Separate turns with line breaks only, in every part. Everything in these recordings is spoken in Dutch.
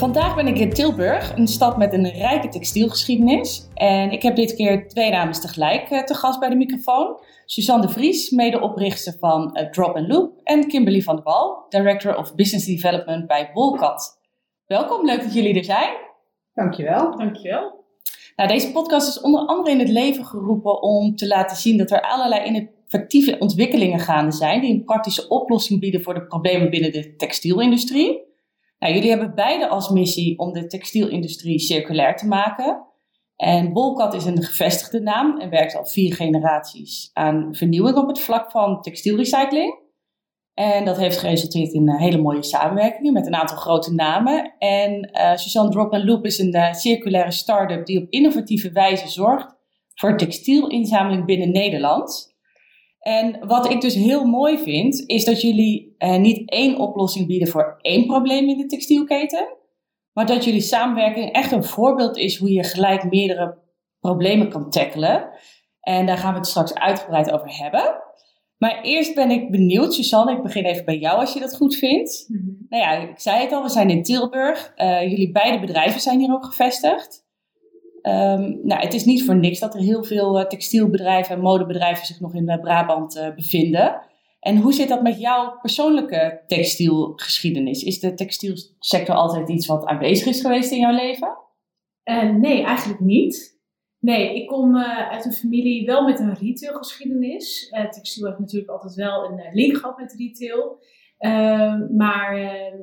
Vandaag ben ik in Tilburg, een stad met een rijke textielgeschiedenis. En ik heb dit keer twee dames tegelijk eh, te gast bij de microfoon. Suzanne de Vries, medeoprichter van uh, Drop Loop. En Kimberly van der Wal, Director of Business Development bij Wolcat. Welkom, leuk dat jullie er zijn.
Dankjewel.
Dankjewel.
Nou, deze podcast is onder andere in het leven geroepen om te laten zien dat er allerlei innovatieve ontwikkelingen gaande zijn die een praktische oplossing bieden voor de problemen binnen de textielindustrie. Nou, jullie hebben beide als missie om de textielindustrie circulair te maken. En Wolcat is een gevestigde naam en werkt al vier generaties aan vernieuwing op het vlak van textielrecycling. En dat heeft geresulteerd in hele mooie samenwerkingen met een aantal grote namen. En uh, Suzanne Drop Loop is een uh, circulaire start-up die op innovatieve wijze zorgt voor textielinzameling binnen Nederland. En wat ik dus heel mooi vind, is dat jullie uh, niet één oplossing bieden voor één probleem in de textielketen, maar dat jullie samenwerking echt een voorbeeld is hoe je gelijk meerdere problemen kan tackelen. En daar gaan we het straks uitgebreid over hebben. Maar eerst ben ik benieuwd, Suzanne, ik begin even bij jou als je dat goed vindt. Mm -hmm. Nou ja, ik zei het al, we zijn in Tilburg. Uh, jullie beide bedrijven zijn hier ook gevestigd. Um, nou, het is niet voor niks dat er heel veel uh, textielbedrijven en modebedrijven zich nog in uh, Brabant uh, bevinden. En hoe zit dat met jouw persoonlijke textielgeschiedenis? Is de textielsector altijd iets wat aanwezig is geweest in jouw leven?
nee, eigenlijk niet. Nee, ik kom uit een familie wel met een retailgeschiedenis. textiel heeft natuurlijk altijd wel een link gehad met retail. Ehm, maar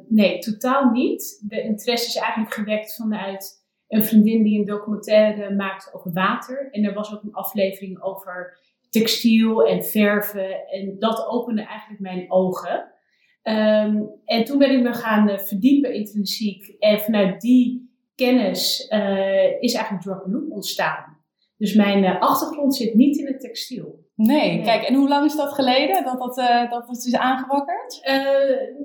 nee, totaal niet. De interesse is eigenlijk gewekt vanuit een vriendin die een documentaire maakte over water. En er was ook een aflevering over textiel en verven. En dat opende eigenlijk mijn ogen. Um, en toen ben ik me gaan uh, verdiepen intrinsiek. En vanuit die kennis uh, is eigenlijk Drop Loop ontstaan. Dus mijn uh, achtergrond zit niet in het textiel.
Nee, nee, kijk, en hoe lang is dat geleden dat dat, dat het is aangewakkerd?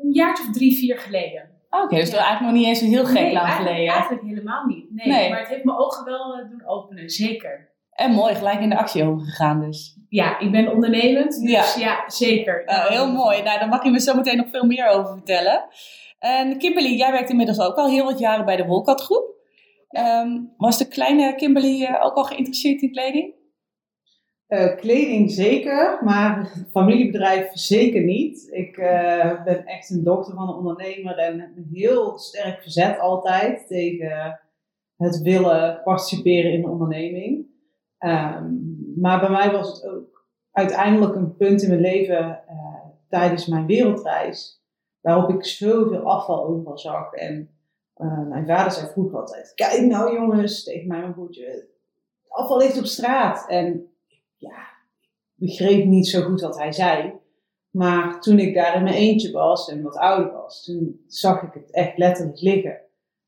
een jaartje of drie, vier geleden.
Oké, okay, dus ja. dat eigenlijk nog niet eens een heel gek
nee,
lang
eigenlijk,
geleden.
Eigenlijk helemaal niet. Nee, nee, maar het heeft mijn ogen wel uh, doen openen, zeker.
En mooi, gelijk in de actie overgegaan dus.
Ja, ik ben ondernemend, dus ja, ja zeker.
Uh, heel mooi. Nou, daar mag je me zo meteen nog veel meer over vertellen. En Kimberly, jij werkt inmiddels ook al heel wat jaren bij de Wolkat Groep. Um, was de kleine Kimberly uh, ook al geïnteresseerd in kleding?
Uh, kleding zeker, maar familiebedrijf zeker niet. Ik uh, ben echt een dochter van een ondernemer en heb me heel sterk verzet altijd tegen het willen participeren in de onderneming. Um, maar bij mij was het ook uiteindelijk een punt in mijn leven uh, tijdens mijn wereldreis, waarop ik zoveel afval overal zag. En mijn vader zei vroeger altijd: Kijk nou jongens, tegen mijn broertje, afval ligt op straat. En ja, begreep niet zo goed wat hij zei. Maar toen ik daar in mijn eentje was en wat ouder was, toen zag ik het echt letterlijk liggen.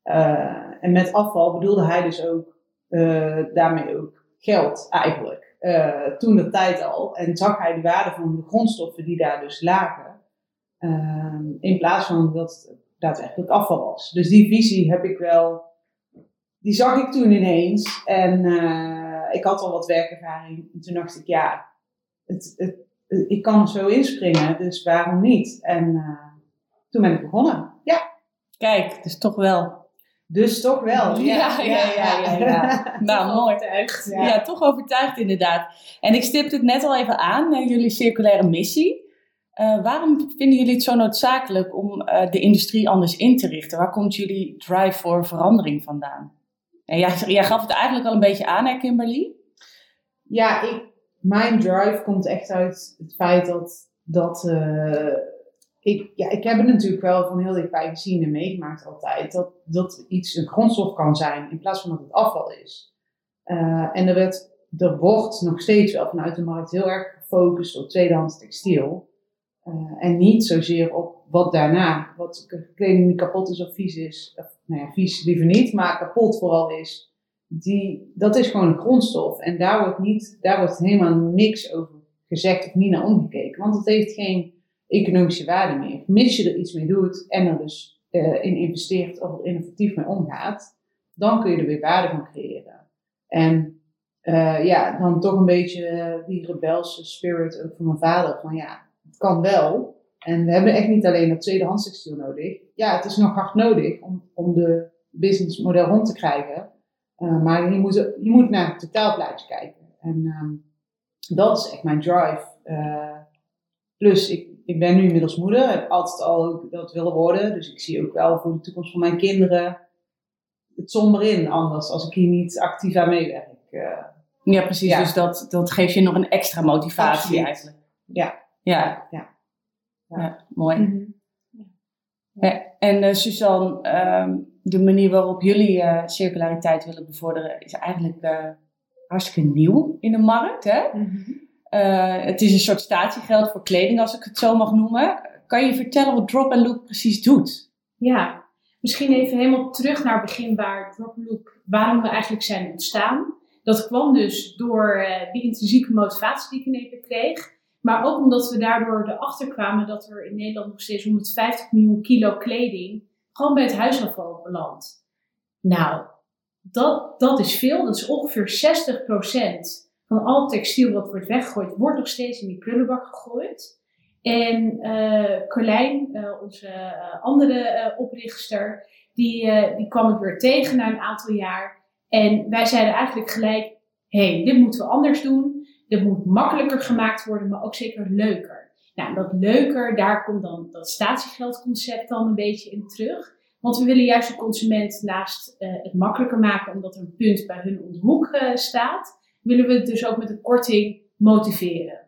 Uh, en met afval bedoelde hij dus ook uh, daarmee ook geld eigenlijk. Uh, toen de tijd al. En zag hij de waarde van de grondstoffen die daar dus lagen. in plaats van dat het daadwerkelijk afval was. Dus die visie heb ik wel. Die zag ik toen ineens. En ik had al wat werkervaring. En toen dacht ik, ja, het, het, ik kan er zo inspringen, dus waarom niet? En uh, toen ben ik begonnen. Ja.
Kijk, dus toch wel.
Dus toch wel.
Ja, ja, ja. ja, ja, ja. nou, mooi.
Overtuigd.
Ja. ja. toch overtuigd inderdaad. En ik stipte het net al even aan, jullie circulaire missie. Uh, waarom vinden jullie het zo noodzakelijk om uh, de industrie anders in te richten? Waar komt jullie drive voor verandering vandaan? En jij, gaf het eigenlijk al een beetje aan, hè, Kimberly?
Ja, ik, mijn drive komt echt uit het feit dat, dat uh, ik, ja, ik heb het natuurlijk wel van heel dichtbij gezien en meegemaakt altijd, dat, dat iets een grondstof kan zijn in plaats van dat het afval is. Uh, en er, werd, er wordt nog steeds wel vanuit de markt heel erg gefocust op tweedehands textiel. en niet zozeer op wat daarna, wat kleding die kapot is of vies is, nou ja, vies liever niet, maar kapot vooral is. Die, dat is gewoon een grondstof. En daar wordt, niet, daar wordt helemaal niks over gezegd of niet naar omgekeken. Want het heeft geen economische waarde meer. Mis je er iets mee doet en er dus uh, in investeert of er innovatief mee omgaat, dan kun je er weer waarde van creëren. En uh, ja, dan toch een beetje die rebelse spirit ook van mijn vader. Van ja, het kan wel. En we hebben echt niet alleen dat tweedehands textiel nodig. Ja, het is nog hard nodig om, om de businessmodel rond te krijgen. Uh, maar je moet, je moet naar het totaalplaatje kijken. En um, dat is echt mijn drive. Uh, plus, ik, ik ben nu inmiddels moeder. Heb altijd al dat willen worden. Dus ik zie ook wel voor de toekomst van mijn kinderen het somber in. Anders als ik hier niet actief aan meewerk. Uh,
ja, precies. Dus dat, dat geeft je nog een extra motivatie
Absoluut.
eigenlijk.
ja.
Ja,
Ja.
Ja. mooi.
Mhm.
Ja, en eh, Suzanne, ehm, de manier waarop jullie eh, circulariteit willen bevorderen is eigenlijk eh, hartstikke nieuw in de markt. Hè?
Mhm.
Het is een soort statiegeld voor kleding, als ik het zo mag noemen. Kan je vertellen wat Drop Loop precies doet?
Ja, misschien even helemaal terug naar het begin waar Drop Loop, waarom we eigenlijk zijn ontstaan. Dat kwam dus door die intrinsieke motivatie die ik in één keer kreeg. Maar ook omdat we daardoor erachter kwamen dat er in Nederland nog steeds 150 miljoen kilo kleding gewoon bij het huisafval belandt. Nou, dat, dat is veel. Dat is ongeveer 60% van al textiel wat wordt weggegooid, wordt nog steeds in die prullenbak gegooid. En eh Carlijn, eh, onze eh, andere oprichter, die, die kwam ik weer tegen na een aantal jaar. En wij zeiden eigenlijk gelijk, hé, hey, dit moeten we anders doen. Dit moet makkelijker gemaakt worden, maar ook zeker leuker. Nou, dat leuker, daar komt dan dat statiegeldconcept dan een beetje in terug. Want we willen juist de consument naast eh, het makkelijker maken, omdat er een punt bij hun om eh, staat, willen we het dus ook met een korting motiveren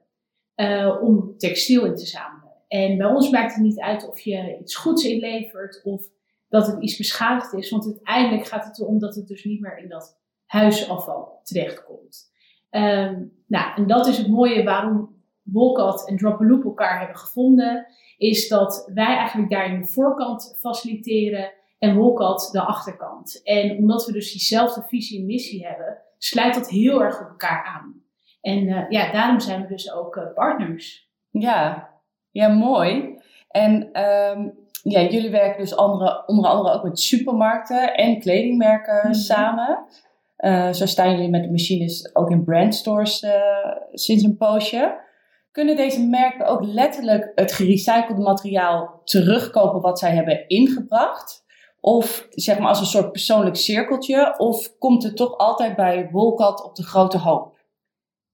eh, om textiel in te zamelen. En bij ons maakt het niet uit of je iets goeds inlevert of dat het iets beschadigd is, want uiteindelijk gaat het erom dat het dus niet meer in dat huisafval terechtkomt. Ehm nou, en dat is het mooie waarom Wolcat en Drop a Loop elkaar hebben gevonden, is dat wij eigenlijk daarin de voorkant faciliteren en Wolcat de achterkant. En omdat we dus diezelfde visie en missie hebben, sluit dat heel erg op elkaar aan. En uh, ja, daarom zijn we dus ook uh, partners.
Ja, ja mooi. En um, ja, jullie werken dus andere, onder andere ook met supermarkten en kledingmerken mm -hmm. samen. Uh, zo staan jullie met de machines ook in brandstores sinds een poosje. Kunnen deze merken ook letterlijk het gerecyclede materiaal terugkopen wat zij hebben ingebracht? Of zeg maar als een soort persoonlijk cirkeltje? Of komt het toch altijd bij Wolcat op de grote hoop?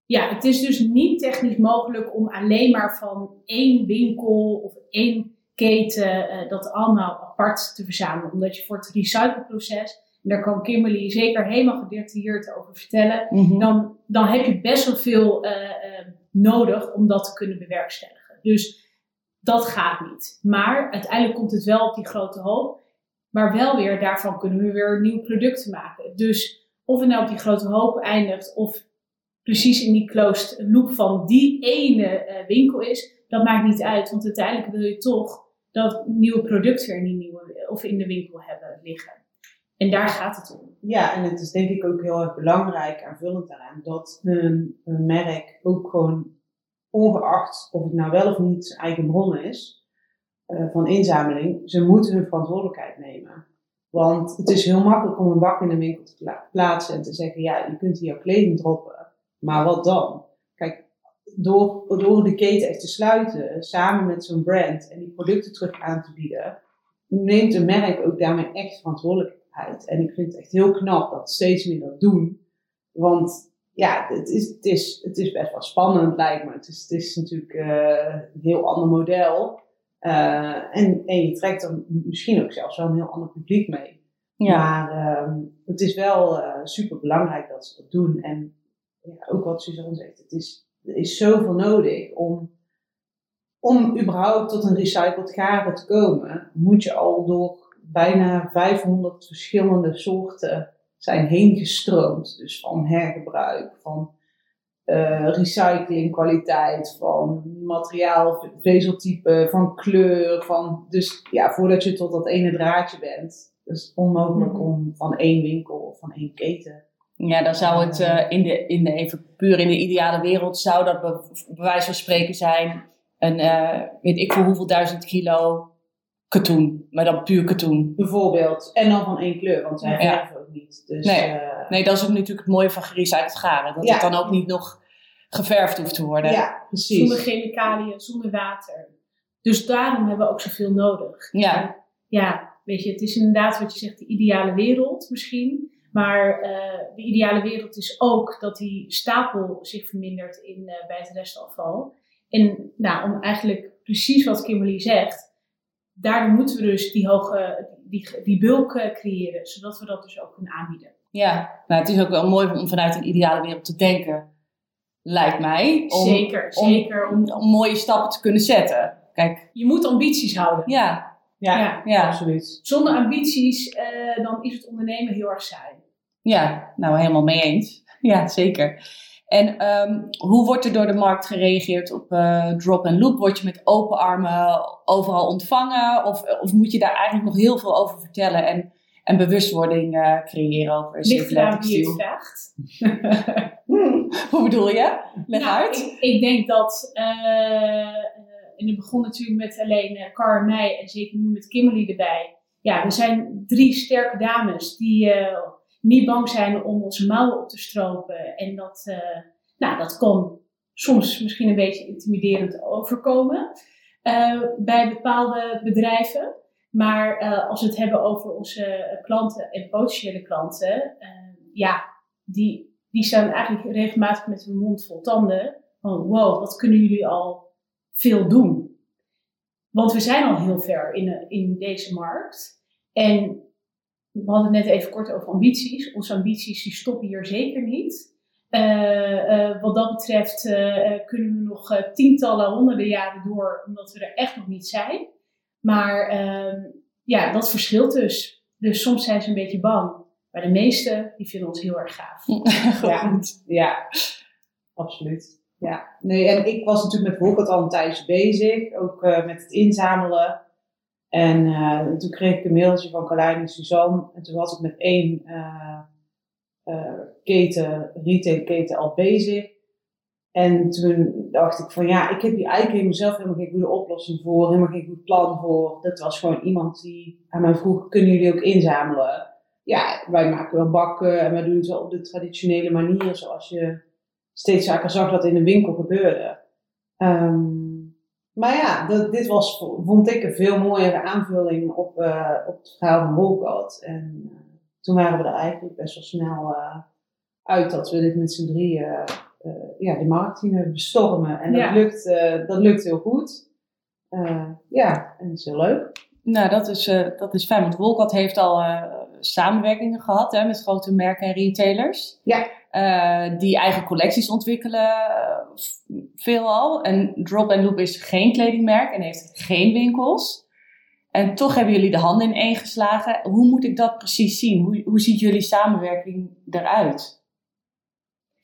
Ja, het is dus niet technisch mogelijk om alleen maar van één winkel of één keten uh, dat allemaal apart te verzamelen. Omdat je voor het recycleproces, en daar kan Kimberly zeker helemaal gedetailleerd over vertellen, mm -hmm. dan, dan heb je best wel veel uh, uh, nodig om dat te kunnen bewerkstelligen. Dus dat gaat niet. Maar uiteindelijk komt het wel op die grote hoop. Maar wel weer, daarvan kunnen we weer nieuwe producten maken. Dus of het nou op die grote hoop eindigt of precies in die closed loop van die ene uh, winkel is, dat maakt niet uit. Want uiteindelijk wil je toch dat nieuwe product weer in, die nieuwe, of in de winkel hebben liggen. En daar gaat het om.
Ja, en het is denk ik ook heel erg belangrijk, aanvullend daaraan, dat een, merk ook gewoon, ongeacht of het nou wel of niet zijn eigen bron is, uh, van inzameling, ze moeten hun verantwoordelijkheid nemen. Want het is heel makkelijk om een bak in de winkel te pla plaatsen en te zeggen, ja, je kunt hier jouw kleding droppen. Maar wat dan? Kijk, door, door de keten echt te sluiten, samen met zo'n brand en die producten terug aan te bieden, neemt een merk ook daarmee echt verantwoordelijkheid. En ik vind het echt heel knap dat steeds meer dat doen. Want ja, het is, het is, het is best wel spannend, lijkt me. Het is, het is natuurlijk uh, een heel ander model. Uh, en, en je trekt er misschien ook zelfs wel een heel ander publiek mee. Ja. Maar uh, het is wel uh, super belangrijk dat ze dat doen. En ja, ook wat Suzanne zegt, het is, er is zoveel nodig om, om überhaupt tot een recycled garen te komen. Moet je al door bijna 500 verschillende soorten zijn heen gestroomd. Dus van hergebruik, van uh, recyclingkwaliteit, van materiaal, vezeltype, van kleur. Van, dus ja, voordat je tot dat ene draadje bent, is het onmogelijk
Mhm.
om van één winkel of van één keten.
Ja, dan zou het eh, in, de, in de, even puur in de ideale wereld, zou dat bij wijze van spreken zijn, een, eh, weet ik voor hoeveel duizend kilo katoen, maar dan puur katoen.
Bijvoorbeeld. En dan van één kleur, want zij
Ja.
verven ook niet. Dus,
Nee.
eh,
Nee, dat is ook natuurlijk het mooie van gerecycled garen, dat
Ja.
het dan ook niet nog geverfd hoeft te worden.
ja, precies.
Zonder chemicaliën, zonder water. Dus daarom hebben we ook zoveel nodig.
Ja.
En ja, weet je, het is inderdaad wat je zegt, de ideale wereld misschien. Maar eh, de ideale wereld is ook dat die stapel zich vermindert in, eh, bij het restafval. En nou, om eigenlijk precies wat Kimberly zegt, daardoor moeten we dus die hoge, die, die bulk eh, creëren, zodat we dat dus ook kunnen aanbieden.
Ja, nou, het is ook wel mooi om vanuit een ideale wereld te denken, lijkt mij. Om,
zeker,
om-
zeker. Om,
Om mooie stappen te kunnen zetten. Kijk,
je moet ambities houden.
ja,
Ja,
Ja.
ja,
absoluut.
Zonder ambities, eh, dan is het ondernemen heel erg saai.
ja, nou helemaal mee eens. Ja, zeker. En ehm, hoe wordt er door de markt gereageerd op eh, drop en loop? Word je met open armen overal ontvangen? Of, of moet je daar eigenlijk nog heel veel over vertellen en, en bewustwording eh, creëren over
Ligt
circulair
eraan wie het
textiel?
vraagt.
Hoe bedoel je? Leg
Nou,
uit.
Ik, ik denk dat, eh, en het begon natuurlijk met alleen Car en mij en zeker nu met Kimberly erbij. Ja, we zijn drie sterke dames die niet bang zijn om onze mouwen op te stropen. En dat, eh, nou, dat kon soms misschien een beetje intimiderend overkomen eh, bij bepaalde bedrijven. Maar eh, als we het hebben over onze klanten en potentiële klanten, ja, die, die staan eigenlijk regelmatig met hun mond vol tanden. Van wow, wat kunnen jullie al veel doen? Want we zijn al heel ver in, in deze markt. En we hadden het net even kort over ambities. Onze ambities die stoppen hier zeker niet. Eh, eh, wat dat betreft eh, kunnen we nog tientallen, honderden jaren door, omdat we er echt nog niet zijn. Maar ehm, ja, dat verschilt dus. Dus soms zijn ze een beetje bang. Maar de meesten, die vinden ons heel erg gaaf.
Ja.
Goed.
Ja, absoluut. Ja. Nee, en ik was natuurlijk met Rocket al een tijdje bezig, ook met het inzamelen. En eh, toen kreeg ik een mailtje van Carlijn en Suzanne. En toen was ik met één eh, eh, keten, retailketen al bezig. En toen dacht ik van ja, ik heb hier eigenlijk helemaal zelf helemaal geen goede oplossing voor, helemaal geen goed plan voor. Dat was gewoon iemand die aan mij vroeg, kunnen jullie ook inzamelen? Ja, wij maken wel bakken en wij doen het wel op de traditionele manier, zoals je steeds vaker zag dat in de winkel gebeurde. Ehm, maar ja, dat, dit was, vond ik een veel mooiere aanvulling op, eh, op het verhaal van Wolcott. En eh, toen waren we er eigenlijk best wel snel eh, uit dat we dit met z'n drieën ja, de markt gingen bestormen. En
Ja.
dat, lukt, dat lukt heel goed. Ja, en dat is heel leuk.
Nou, dat is, dat is fijn, want Wolcott heeft al samenwerkingen gehad hè, met grote merken en retailers.
Ja.
Eh, die eigen collecties ontwikkelen, eh, veelal. En Drop and Loop is geen kledingmerk en heeft geen winkels. En toch hebben jullie de handen in één geslagen. Hoe moet ik dat precies zien? Hoe, hoe ziet jullie samenwerking eruit?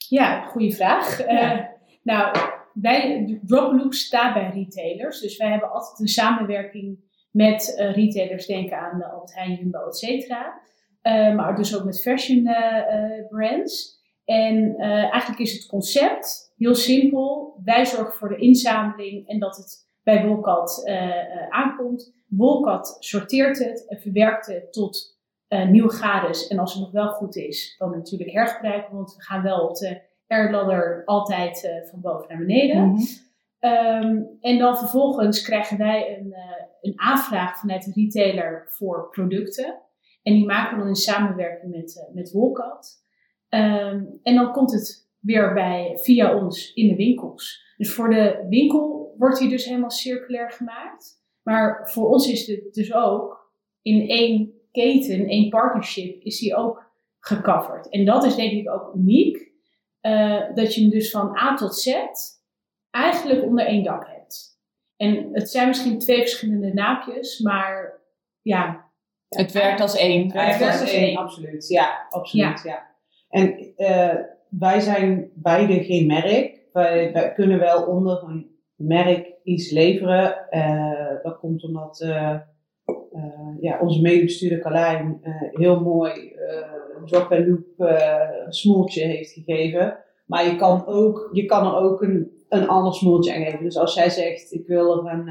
Ja, goede vraag.
Ja.
Eh, nou, wij, Droploop staat bij retailers. Dus wij hebben altijd een samenwerking met retailers. Denk aan de Albert Heijn, Jumbo, et cetera. Maar dus ook met fashion brands. En eh, eigenlijk is het concept heel simpel. Wij zorgen voor de inzameling en dat het bij Wolcat eh, eh, aankomt. Wolcat sorteert het en verwerkt het tot eh nieuwe gades. En als het nog wel goed is, dan natuurlijk hergebruiken. Want we gaan wel op de airladder altijd van boven naar beneden.
Mhm.
Ehm, en dan vervolgens krijgen wij een, een aanvraag vanuit de retailer voor producten. En die maken we dan in samenwerking met, met Wolcat. Ehm, en dan komt het weer bij, via ons in de winkels. Dus voor de winkel wordt die dus helemaal circulair gemaakt. Maar voor ons is het dus ook in één keten, één partnership, is die ook gecoverd. En dat is denk ik ook uniek. eh, dat je hem dus van A tot Z eigenlijk onder één dak hebt. En het zijn misschien twee verschillende naapjes, maar ja,
Het werkt als één.
Ja,
werkt als
één,
één.
Absoluut, ja, absoluut, ja. En eh, wij zijn beide geen merk. Wij, kunnen wel onder een merk iets leveren. Uh, dat komt omdat uh, ja, onze medebestuurder Carlijn heel mooi drop and loop smoeltje heeft gegeven. Maar je kan, ook, je kan er ook een, een ander smoeltje aan geven. Dus als jij zegt, ik wil er een,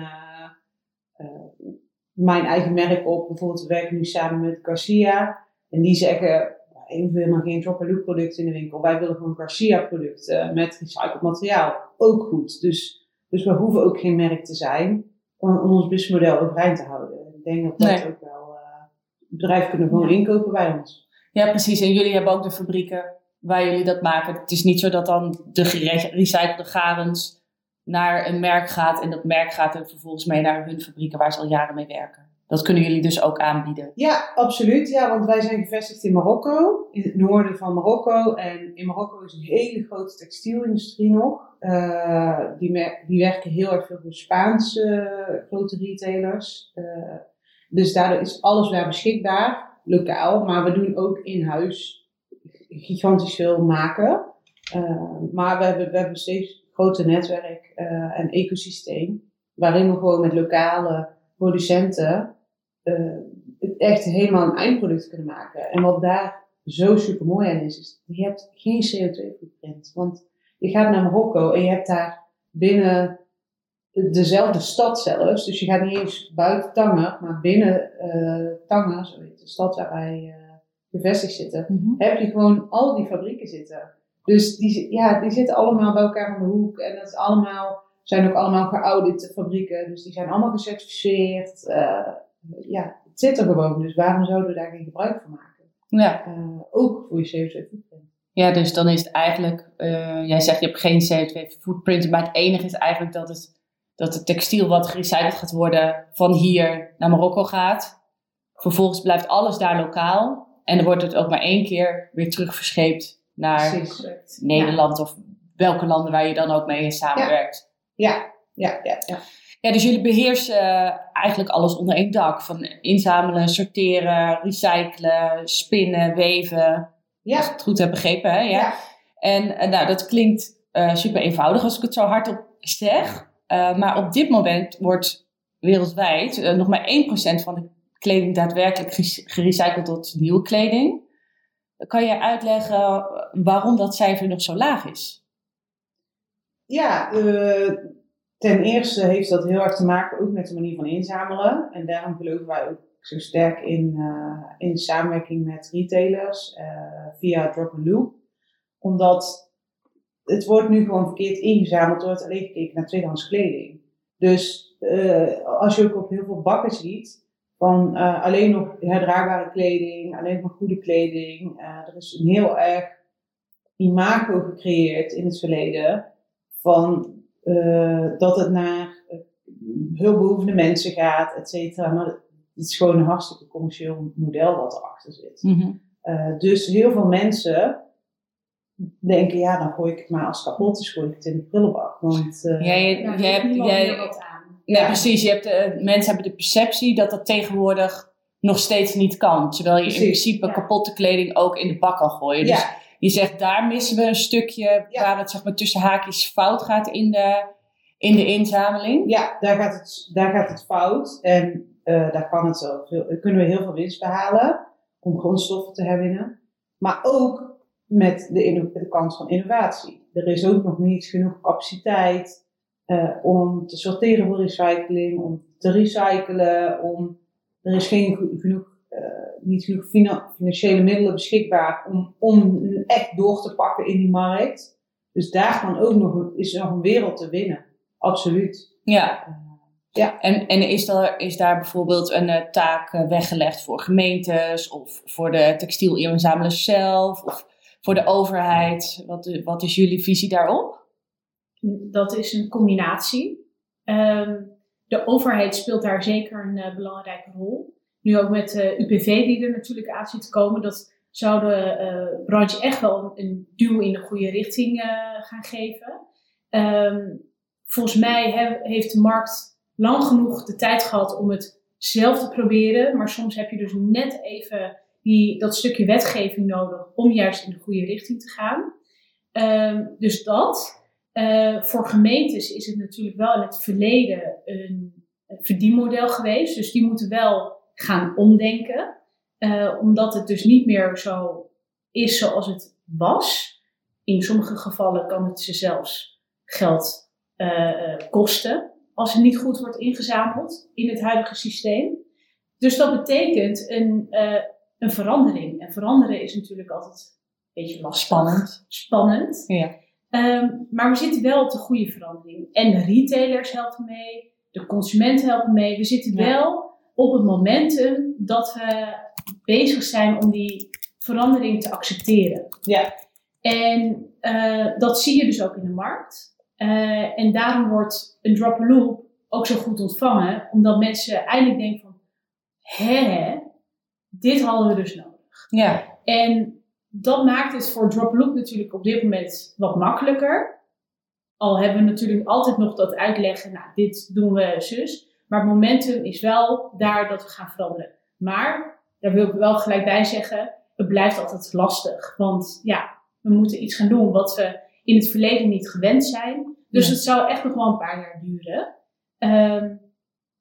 mijn eigen merk op. Bijvoorbeeld, we werken nu samen met Garcia. En die zeggen, we willen geen drop and loop producten in de winkel. Wij willen gewoon Garcia producten met recycled materiaal. Ook goed. Dus, dus we hoeven ook geen merk te zijn om, om ons businessmodel overeind te houden. Ik denk dat dat ook wel, uh, bedrijven kunnen gewoon inkopen bij ons.
Ja, precies. En jullie hebben ook de fabrieken waar jullie dat maken. Het is niet zo dat dan de gerecyclede garens naar een merk gaat en dat merk gaat er vervolgens mee naar hun fabrieken waar ze al jaren mee werken. Dat kunnen jullie dus ook aanbieden?
Ja, absoluut. Ja, want wij zijn gevestigd in Marokko, in het noorden van Marokko. En in Marokko is een hele grote textielindustrie nog. Uh, die, die werken heel erg veel voor Spaanse uh, grote retailers. Uh, dus daardoor is alles daar beschikbaar, lokaal. Maar we doen ook in huis gigantisch veel maken. maar we hebben, we hebben steeds groter netwerk en ecosysteem. Waarin we gewoon met lokale producenten uh, echt helemaal een eindproduct kunnen maken. En wat daar zo super mooi aan is, is je hebt geen CO2-footprint. Want je gaat naar Marokko en je hebt daar binnen dezelfde stad zelfs, dus je gaat niet eens buiten Tanger, maar binnen uh, Tanger, zo heet de stad waar wij uh, gevestigd zitten, mm-hmm. heb je gewoon al die fabrieken zitten. Dus die, ja, die zitten allemaal bij elkaar aan de hoek en dat is allemaal, zijn ook allemaal geaudite fabrieken, dus die zijn allemaal gecertificeerd. Uh, ja, het zit er gewoon. Dus waarom zouden we daar geen gebruik van maken? Ja. Uh, ook voor je CO2-footprint.
Ja, dus dan is het eigenlijk, uh, jij zegt je hebt geen CO2-footprint, maar het enige is eigenlijk dat het, dat het textiel wat gerecycled gaat worden van hier naar Marokko gaat. Vervolgens blijft alles daar lokaal en dan wordt het ook maar één keer weer terug verscheept naar Precies. Nederland of welke landen waar je dan ook mee samenwerkt.
Ja, ja, ja. ja.
Ja, dus jullie beheersen eh, eigenlijk alles onder één dak. Van inzamelen, sorteren, recyclen, spinnen, weven. Ja. Als ik het goed heb begrepen, hè? Ja. ja. En uh, nou, dat klinkt uh, super eenvoudig als ik het zo hardop zeg. maar op dit moment wordt wereldwijd nog maar 1% van de kleding daadwerkelijk gerecycled tot nieuwe kleding. Kan je uitleggen waarom dat cijfer nog zo laag is?
Ja, Ten eerste heeft dat heel erg te maken ook met de manier van inzamelen. En daarom geloven wij ook zo sterk in, uh, in samenwerking met retailers uh, via Drop and Loop. Omdat het wordt nu gewoon verkeerd ingezameld. Wordt alleen gekeken naar tweedehands kleding. Dus uh, als je ook op heel veel bakken ziet van alleen nog herdraagbare kleding, alleen maar goede kleding. er is een heel erg imago gecreëerd in het verleden van uh, dat het naar uh, hulpbehoevende mensen gaat, et cetera. Maar het is gewoon een hartstikke commercieel model wat erachter zit. Mm uh, dus heel veel mensen denken, ja, dan gooi ik het maar als kapot is, gooi ik het in de prullenbak. Want
ja, hebt jij, wat aan. Ja, precies. Je hebt, mensen hebben de perceptie dat dat tegenwoordig nog steeds niet kan. Terwijl je in principe kapotte kleding ook in de bak kan gooien. Dus je zegt, daar missen we een stukje waar het zeg maar, tussen haakjes fout gaat in de, in de inzameling.
Ja, daar gaat het, daar gaat het fout. En uh, daar kan het zo veel, kunnen we heel veel winst behalen om grondstoffen te herwinnen. Maar ook met de, de kans van innovatie. Er is ook nog niet genoeg capaciteit uh, om te sorteren voor recycling, om te recyclen, om, er is geen genoeg niet genoeg financiële middelen beschikbaar om, om echt door te pakken in die markt. Dus daar kan ook nog, is nog een wereld te winnen. Absoluut.
Ja. ja. En, en is, er, is daar bijvoorbeeld een uh, taak uh, weggelegd voor gemeentes of voor de textielinzamelaars zelf of voor de overheid? Wat, wat is jullie visie daarop?
Dat is een combinatie. Um, de overheid speelt daar zeker een uh, belangrijke rol. Nu ook met uh, UPV die er natuurlijk aan zit te komen, dat zou de uh, branche echt wel een, duw in de goede richting uh, gaan geven. Um, volgens mij he, heeft de markt lang genoeg de tijd gehad om het zelf te proberen, maar soms heb je dus net even die, dat stukje wetgeving nodig om juist in de goede richting te gaan. Ehm, dus dat. Eh, voor gemeentes is het natuurlijk wel in het verleden een verdienmodel geweest. Dus die moeten wel gaan omdenken. Uh, omdat het dus niet meer zo is zoals het was. In sommige gevallen kan het ze zelfs geld uh, kosten als het niet goed wordt ingezameld in het huidige systeem. Dus dat betekent een, uh, een verandering. En veranderen is natuurlijk altijd een beetje lastig.
Spannend.
Spannend.
Ja.
Um, maar we zitten wel op de goede verandering. En de retailers helpen mee, de consumenten helpen mee. We zitten ja. wel op het momentum dat we bezig zijn om die verandering te accepteren.
Ja.
En uh, dat zie je dus ook in de markt. Uh, en daarom wordt een drop loop ook zo goed ontvangen, omdat mensen eindelijk denken van, hè, dit hadden we dus nodig.
Ja.
En dat maakt het voor drop loop natuurlijk op dit moment wat makkelijker. Al hebben we natuurlijk altijd nog dat uitleggen, nou, dit doen we zus. Maar het momentum is wel daar dat we gaan veranderen. Maar, daar wil ik wel gelijk bij zeggen, het blijft altijd lastig. Want ja, we moeten iets gaan doen wat we in het verleden niet gewend zijn. Dus ja. het zou echt nog wel een paar jaar duren. Um,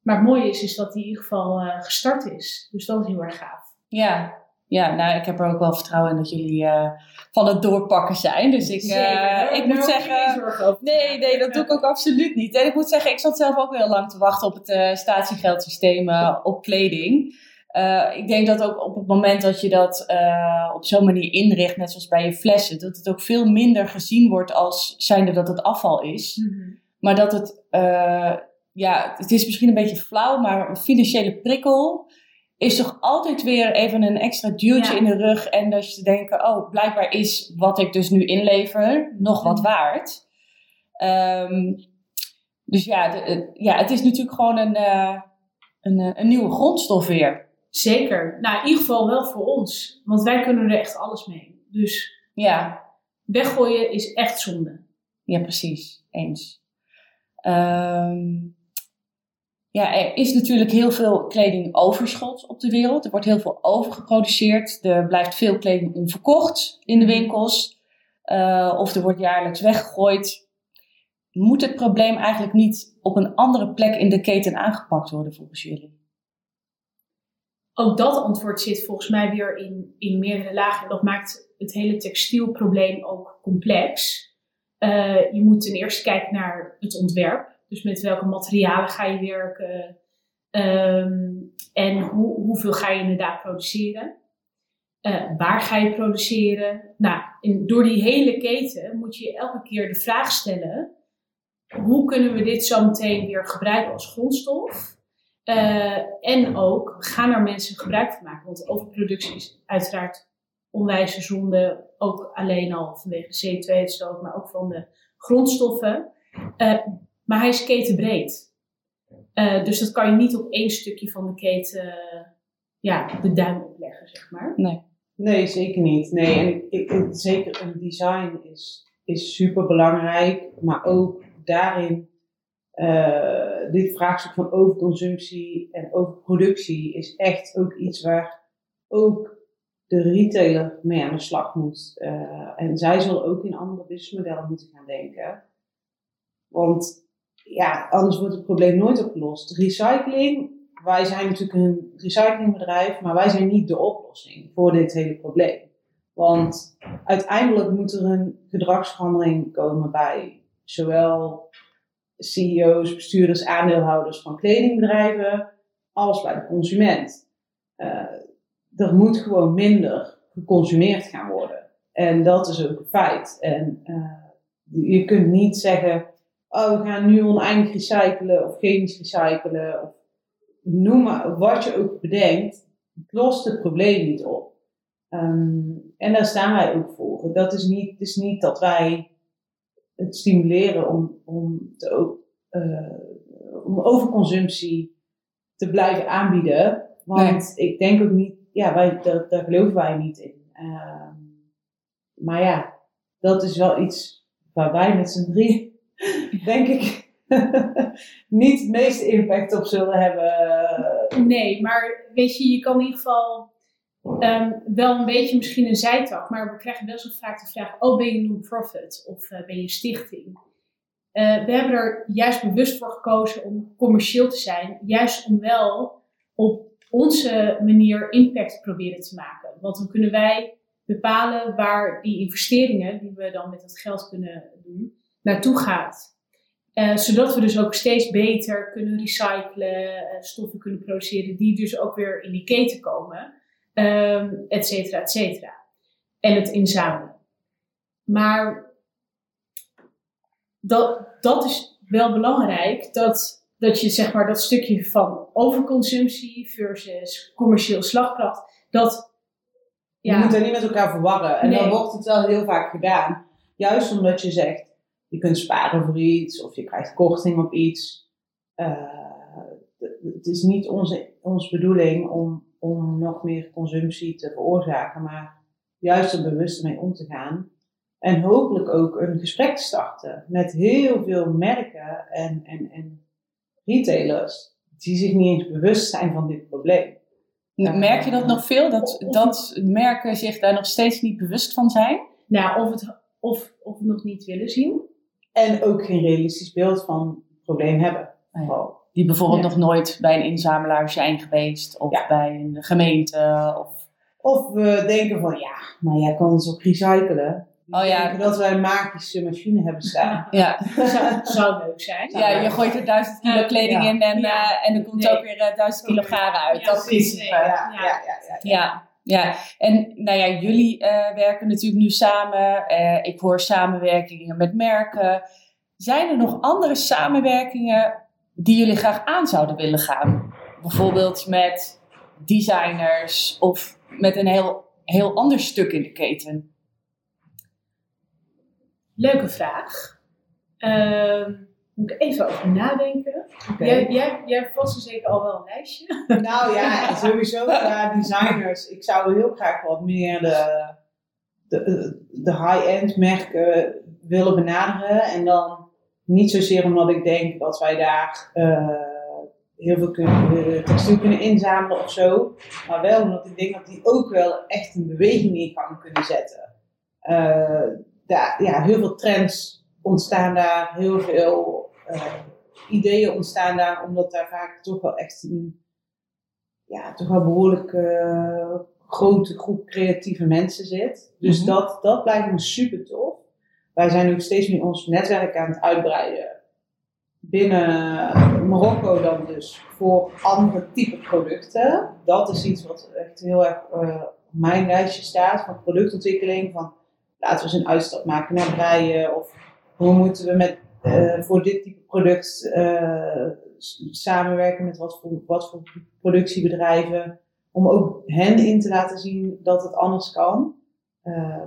maar het mooie is, is dat die in ieder geval uh, gestart is. Dus dat is heel erg gaaf.
Ja, ja nou, ik heb er ook wel vertrouwen in dat jullie uh, van het doorpakken zijn. Dus ik, uh, ik moet zeggen. Nee, nee, dat doe ik ook absoluut niet. En ik moet zeggen, ik zat zelf ook heel lang te wachten op het statiegeldsysteem op kleding. Uh, ik denk dat ook op het moment dat je dat uh, op zo'n manier inricht, net zoals bij je flessen, dat het ook veel minder gezien wordt als zijnde dat het afval is.
Mm -hmm.
Maar dat het, uh, ja, het is misschien een beetje flauw, maar een financiële prikkel is toch altijd weer even een extra duwtje ja. in de rug. En dat je denken, oh, blijkbaar is wat ik dus nu inlever nog wat waard. Um, dus ja, de, ja, het is natuurlijk gewoon een, een, een nieuwe grondstof weer.
Zeker. Nou, in ieder geval wel voor ons. Want wij kunnen er echt alles mee. Dus
ja.
weggooien is echt zonde.
Ja, precies. Eens. Um, ja, er is natuurlijk heel veel kleding overschot op de wereld. Er wordt heel veel overgeproduceerd. Er blijft veel kleding onverkocht in de winkels. Uh, of er wordt jaarlijks weggegooid. Moet het probleem eigenlijk niet op een andere plek in de keten aangepakt worden volgens jullie?
ook dat antwoord zit volgens mij weer in, in meerdere lagen. Dat maakt het hele textielprobleem ook complex. Uh, je moet ten eerste kijken naar het ontwerp. Dus met welke materialen ga je werken? Um, en hoe, hoeveel ga je inderdaad produceren? Uh, waar ga je produceren? Nou, in, door die hele keten moet je elke keer de vraag stellen: hoe kunnen we dit zo meteen weer gebruiken als grondstof? Uh, en ook gaan er mensen gebruik van maken. Want overproductie is uiteraard onwijze zonde. Ook alleen al vanwege de CO2-uitstoot, maar ook van de grondstoffen. Uh, maar hij is ketenbreed. Uh, dus dat kan je niet op één stukje van de keten ja, de duim opleggen, zeg maar.
Nee.
Nee, zeker niet. Nee, en ik, ik, zeker een design is, is super belangrijk. Maar ook daarin uh, dit vraagstuk van overconsumptie en overproductie is echt ook iets waar ook de retailer mee aan de slag moet. Uh, en zij zal ook in andere businessmodellen moeten gaan denken. Want ja, anders wordt het probleem nooit opgelost. Recycling, wij zijn natuurlijk een recyclingbedrijf, maar wij zijn niet de oplossing voor dit hele probleem. Want uiteindelijk moet er een gedragsverandering komen bij zowel CEO's, bestuurders, aandeelhouders van kledingbedrijven, als bij de consument. Uh, er moet gewoon minder geconsumeerd gaan worden. En dat is ook een feit. En uh, je kunt niet zeggen, oh, we gaan nu oneindig recyclen of chemisch recyclen. Of noem maar wat je ook bedenkt, het lost het probleem niet op. Um, en daar staan wij ook voor. Dat is niet, het is niet dat wij het stimuleren om, om, te, uh, om overconsumptie te blijven aanbieden. Want nee. ik denk ook niet, ja, wij, daar, daar geloven wij niet in. Uh, maar ja, dat is wel iets waar wij met z'n drie, denk ik, niet het meeste impact op zullen hebben.
Nee, maar weet je, je kan in ieder geval Ehm, wel een beetje misschien een zijtak, maar we krijgen wel vaak de vraag: oh, ben je non-profit of uh, ben je stichting? Uh, we hebben er juist bewust voor gekozen om commercieel te zijn, juist om wel op onze manier impact proberen te maken. Want dan kunnen wij bepalen waar die investeringen, die we dan met dat geld kunnen doen, naartoe gaat. Uh, zodat we dus ook steeds beter kunnen recyclen, stoffen kunnen produceren, die dus ook weer in die keten komen um, et cetera, et cetera. En het inzamelen. Maar dat, dat is wel belangrijk, dat, dat je zeg maar dat stukje van overconsumptie versus commercieel slagkracht, dat...
Ja, je moet dat niet met elkaar verwarren. En dan wordt het wel heel vaak gedaan. Juist omdat je zegt, je kunt sparen voor iets of je krijgt korting op iets. Uh, het is niet onze, onze bedoeling om om nog meer consumptie te veroorzaken, maar juist er bewust mee om te gaan. En hopelijk ook een gesprek te starten met heel veel merken en, en, en retailers die zich niet eens bewust zijn van dit probleem.
Merk je dat nog veel, dat, dat merken zich daar nog steeds niet bewust van zijn?
Nou, of het, of, of het nog niet willen zien.
En ook geen realistisch beeld van het probleem hebben.
Die bijvoorbeeld nog nooit bij een inzamelaar zijn geweest. Of bij een gemeente. Of...
of we denken van ja, maar jij kan ons ook recyclen. Oh ja. Dat wij een magische machine hebben staan.
Ja. zou, zou leuk zijn.
Ja, je gooit er duizend kilo kleding in en, uh, en er komt ook weer uh, duizend kilo garen uit. dat
principe. Ja, ja, ja.
ja, ja. en nou ja, jullie uh, werken natuurlijk nu samen. ik hoor samenwerkingen met merken. Zijn er nog andere samenwerkingen die jullie graag aan zouden willen gaan? Bijvoorbeeld met designers of met een heel, heel ander stuk in de keten?
Leuke vraag. Uh, moet ik even over nadenken. Okay. Jij, jij, jij hebt vast zeker al wel een lijstje.
Nou ja, sowieso qua designers. Ik zou heel graag wat meer de, de, de high-end merken willen benaderen. En dan niet zozeer omdat ik denk dat wij daar uh, heel veel kunnen, textiel kunnen inzamelen of zo. Maar wel omdat ik denk dat die ook wel echt een beweging in gang kunnen zetten. Uh, daar, ja, heel veel trends ontstaan daar, heel veel ideeën ontstaan daar, omdat daar vaak toch wel echt een ja, toch wel behoorlijk grote groep creatieve mensen zit. Dus mm -hmm. dat, dat lijkt me super tof wij zijn ook steeds meer ons netwerk aan het uitbreiden. Binnen Marokko dan dus voor andere type producten. Dat is iets wat echt heel erg uh, op mijn lijstje staat van productontwikkeling. Van laten we eens een uitstap maken naar breien. Of hoe moeten we met, uh, voor dit type product uh, samenwerken met wat voor, wat voor productiebedrijven. Om ook hen in te laten zien dat het anders kan. Uh,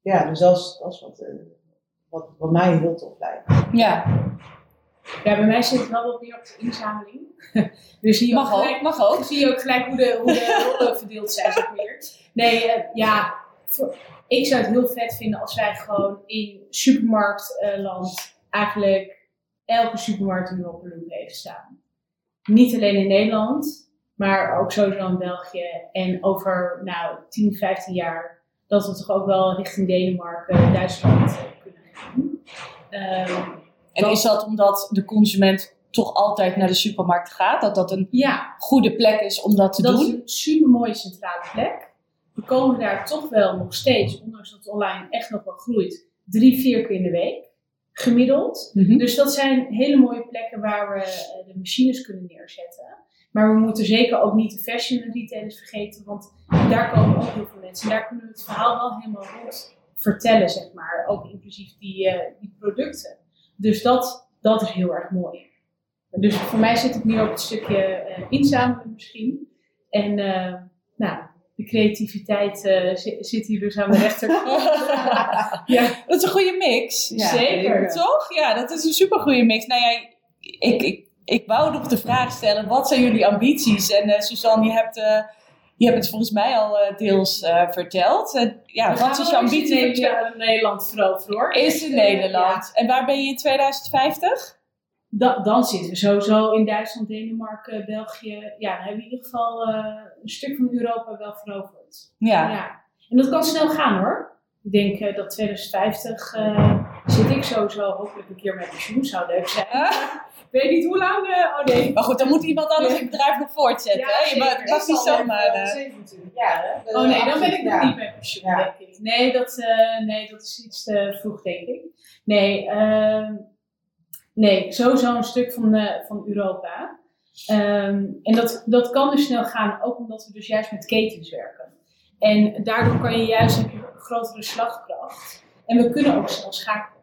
ja, dus dat is, dat is wat, uh, wat, wat mij heel tof lijkt.
Ja.
Ja, bij mij zit het wel wat meer op de inzameling. dus zie je
mag ook, gelijk, mag ook.
Zie je ook gelijk hoe de, hoe de rollen verdeeld zijn, zeg maar. Nee, uh, ja, voor, ik zou het heel vet vinden als wij gewoon in supermarktland uh, eigenlijk elke supermarkt in Europa heeft staan. Niet alleen in Nederland, maar ook sowieso in België. En over nou, 10, 15 jaar dat we toch ook wel richting Denemarken, Duitsland eh, kunnen gaan. Um,
en is dat omdat de consument toch altijd naar de supermarkt gaat? Dat dat een ja. goede plek is om dat te
doen?
Dat
is een super mooie centrale plek. We komen daar toch wel nog steeds, ondanks dat het online echt nog wel groeit, drie, vier keer in de week gemiddeld. Mm -hmm. Dus dat zijn hele mooie plekken waar we uh, de machines kunnen neerzetten. Maar we moeten zeker ook niet de fashion retailers vergeten, want daar komen ook heel veel mensen. En daar kunnen we het verhaal wel helemaal rond vertellen, zeg maar. Ook inclusief die, uh, die producten. Dus dat, dat is heel erg mooi. Dus voor mij zit het nu op het stukje uh, inzamelen misschien. En uh, nou, de creativiteit zit, zit hier dus aan de rechterkant.
ja. Dat is een goede mix.
Ja, zeker.
Toch? Ja, dat is een super goede mix. Nou ja, ik, ik ik wou nog de vraag stellen, wat zijn jullie ambities? En uh, Suzanne, je hebt, uh, je hebt het volgens mij al uh, deels verteld. ja, wat is je ambitie?
Is in Nederland veroveren hoor.
Is in Nederland. Ja. En waar ben je in 2050?
Da, dan zitten we sowieso in Duitsland, Denemarken, België. Ja, dan hebben we in ieder geval eh, een stuk van Europa wel veroverd.
Ja.
Ja. En dat kan snel gaan hoor. Ik denk eh, dat 2050 eh, zit ik sowieso hopelijk een keer met pensioen. Zou leuk zijn. Ik weet niet hoe lang. oh nee.
Maar goed, dan moet iemand anders het bedrijf nog voortzetten.
Ja,
hè? Je mag niet zomaar... eh,
27 jaar, hè?
Oh nee, dan ben ik nog niet met pensioen,
Ja.
denk ik. Nee dat, nee, dat is iets te vroeg, denk ik. Nee, ehm, nee sowieso een stuk van, eh, van Europa. Ehm, en dat, dat kan dus snel gaan, ook omdat we dus juist met ketens werken. En daardoor kan je juist een grotere slagkracht. En we kunnen ook snel schakelen.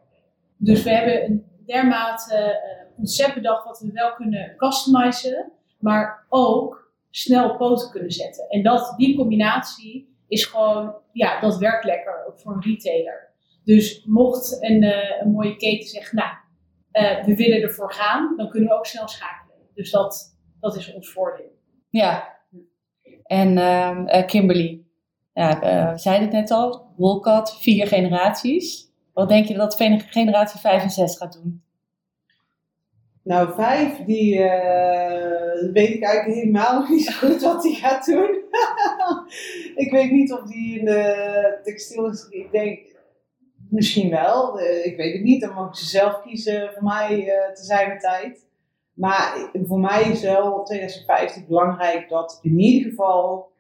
Dus we hebben een dermate eh, concept bedacht wat we wel kunnen customizen, maar ook snel op poten kunnen zetten. En dat, die combinatie is gewoon, ja, dat werkt lekker ook voor een retailer. Dus mocht een, eh, een mooie keten zeggen, nou, eh, we willen ervoor gaan, dan kunnen we ook snel schakelen. Dus dat, dat is ons voordeel.
Ja. En ehm, eh, Kimberly, ja, eh, we zeiden het net al, Wolcott, vier generaties. Wat denk je dat generatie 5 en 6 gaat doen?
Nou, vijf, die eh, weet ik eigenlijk helemaal niet zo goed wat die gaat doen. ik weet niet of die in de textielindustrie, ik denk misschien wel, eh, ik weet het niet. Dan mogen ze zelf kiezen voor mij eh, te zijn tijd. Maar voor mij is wel 2050 belangrijk dat in ieder geval,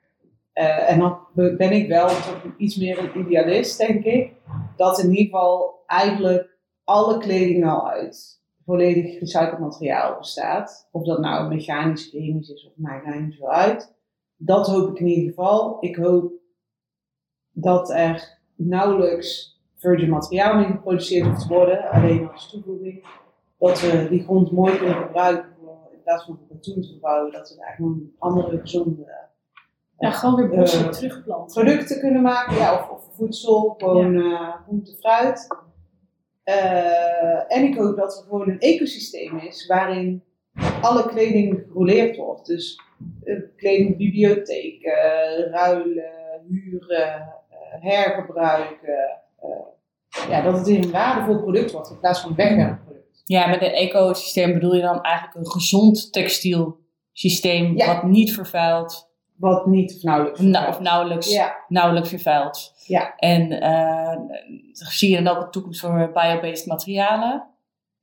eh, en dan ben ik wel iets meer een idealist, denk ik, dat in ieder geval eigenlijk alle kleding al uit volledig gerecycled materiaal bestaat. Of dat nou mechanisch, chemisch is of maakt niet zo uit. Dat hoop ik in ieder geval. Ik hoop dat er nauwelijks virgin materiaal meer geproduceerd hoeft te worden, alleen als toevoeging. Dat we die grond mooi kunnen gebruiken voor, in plaats van katoen te verbouwen, dat we daar gewoon andere gezonde
Ja, gewoon weer bossen
Eh,
terugplanten.
producten kunnen maken, ja, of, of voedsel, gewoon eh groente, fruit. Eh, en ik hoop dat er gewoon een ecosysteem is waarin alle kleding gerouleerd wordt. Dus eh, kledingbibliotheek, eh, ruilen, huren, eh, hergebruiken. Eh, ja, dat het een waardevol product wordt in plaats van een wegwerpproduct.
Ja, met een ecosysteem bedoel je dan eigenlijk een gezond textielsysteem
Ja.
wat niet vervuilt
Wat niet of nauwelijks.
nou, of nauwelijks,
Ja,
nauwelijks vervuilt.
Ja.
En eh, zie je dan ook een toekomst voor biobased materialen?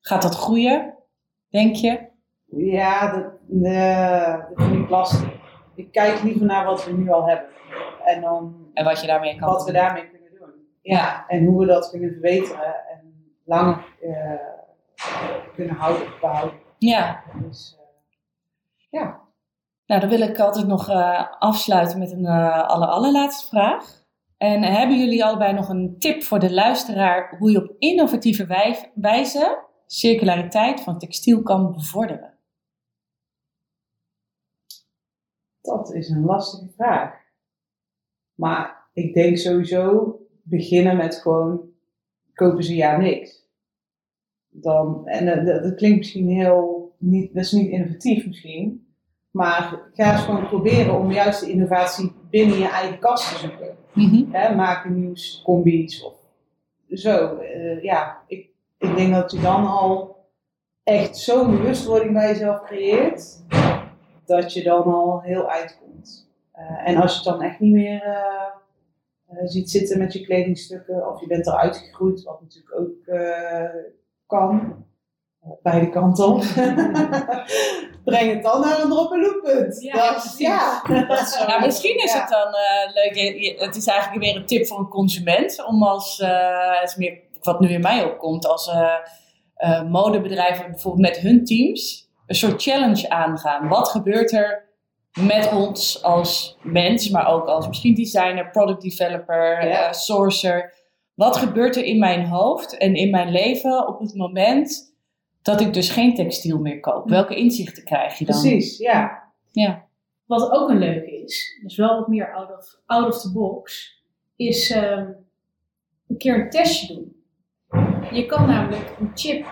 Gaat dat groeien, denk je?
ja dat, eh, dat vind ik lastig. Ik kijk liever naar wat we nu al hebben. En dan
En wat je daarmee kan
wat we
doen?
daarmee kunnen doen. Ja, en hoe we dat kunnen verbeteren en langer eh, kunnen houden, behouden.
Ja,
Dus, eh, ja.
nou dan wil ik altijd nog eh, afsluiten met een aller, allerlaatste vraag. En hebben jullie allebei nog een tip voor de luisteraar hoe je op innovatieve wij- wijze circulariteit van textiel kan bevorderen?
Dat is een lastige vraag. Maar ik denk sowieso beginnen met gewoon kopen ze ja niks. Dan, en dat, dat klinkt misschien heel, niet, dat is niet innovatief misschien. Maar ga eens gewoon proberen om juist de innovatie binnen je eigen kast te zoeken.
Mhm.
hè, maken nieuws, combi's of zo. Eh, ja, ik, ik denk dat je dan al echt zo'n bewustwording bij jezelf creëert, dat je dan al heel uitkomt. Eh, en als je het dan echt niet meer eh, ziet zitten met je kledingstukken, of je bent eruit gegroeid, wat natuurlijk ook eh, kan, eh, beide kanten op, breng het dan naar een drop- en looppunt.
Ja,
Dat-
precies.
ja, dat is zo.
Nou, misschien is
Ja.
het dan eh, leuk. Het is eigenlijk weer een tip voor een consument. Om als, eh, het is meer wat nu in mij opkomt, als eh, eh, modebedrijven bijvoorbeeld met hun teams een soort challenge aangaan. Wat gebeurt er met ons als mens, maar ook als misschien designer, product developer,
Ja.
eh, sourcer. Wat gebeurt er in mijn hoofd en in mijn leven op het moment dat ik dus geen textiel meer koop? Welke inzichten krijg je dan?
Precies, ja.
Ja.
Wat ook een leuke is, dus wel wat meer out of, out of the box, is ehm, een keer een testje doen. Je kan namelijk een chip,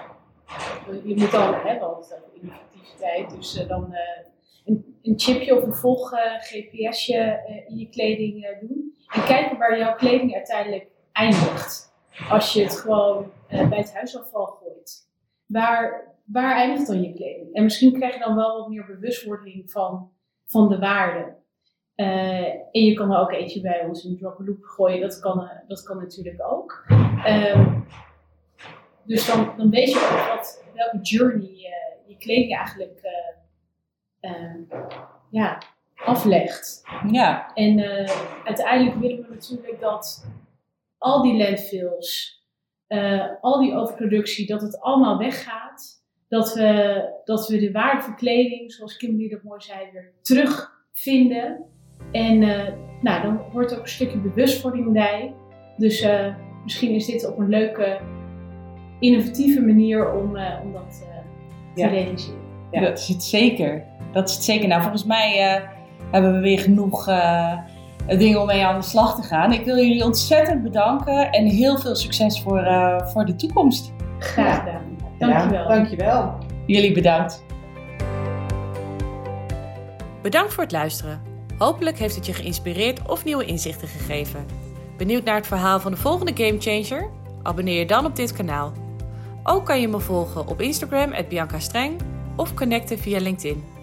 je moet dan hebben altijd over innovativiteit, dus eh, dan eh, een, chipje of een volg eh, GPSje eh, in je kleding eh, doen. En kijken waar jouw kleding uiteindelijk eindigt. Als je het gewoon bij het huisafval gooit. Waar waar eindigt dan je kleding? En misschien krijg je dan wel wat meer bewustwording van, van de waarde. En je kan er ook eentje bij ons in drop loop gooien, dat kan, dat kan natuurlijk ook. Um, dus dan, dan weet je ook wat, welke journey je kleding eigenlijk uh, uh, ja, aflegt.
Ja.
En uiteindelijk willen we natuurlijk dat al die landfills, al die overproductie, dat het allemaal weggaat dat we, dat we de waarde van kleding, zoals Kimberly dat mooi zei, weer terugvinden. En uh, nou, dan hoort ook een stukje bewustwording bij. Dus misschien is dit op een leuke, innovatieve manier om, om dat te ja. realiseren.
Ja. Dat is het zeker. Dat is het zeker. Nou, volgens mij hebben we weer genoeg dingen om mee aan de slag te gaan. Ik wil jullie ontzettend bedanken en heel veel succes voor, voor de toekomst.
Graag gedaan. Dankjewel.
Ja, dankjewel.
Jullie bedankt.
Bedankt voor het luisteren. Hopelijk heeft het je geïnspireerd of nieuwe inzichten gegeven. Benieuwd naar het verhaal van de volgende Gamechanger? Abonneer je dan op dit kanaal. Ook kan je me volgen op Instagram, Bianca Streng, of connecten via LinkedIn.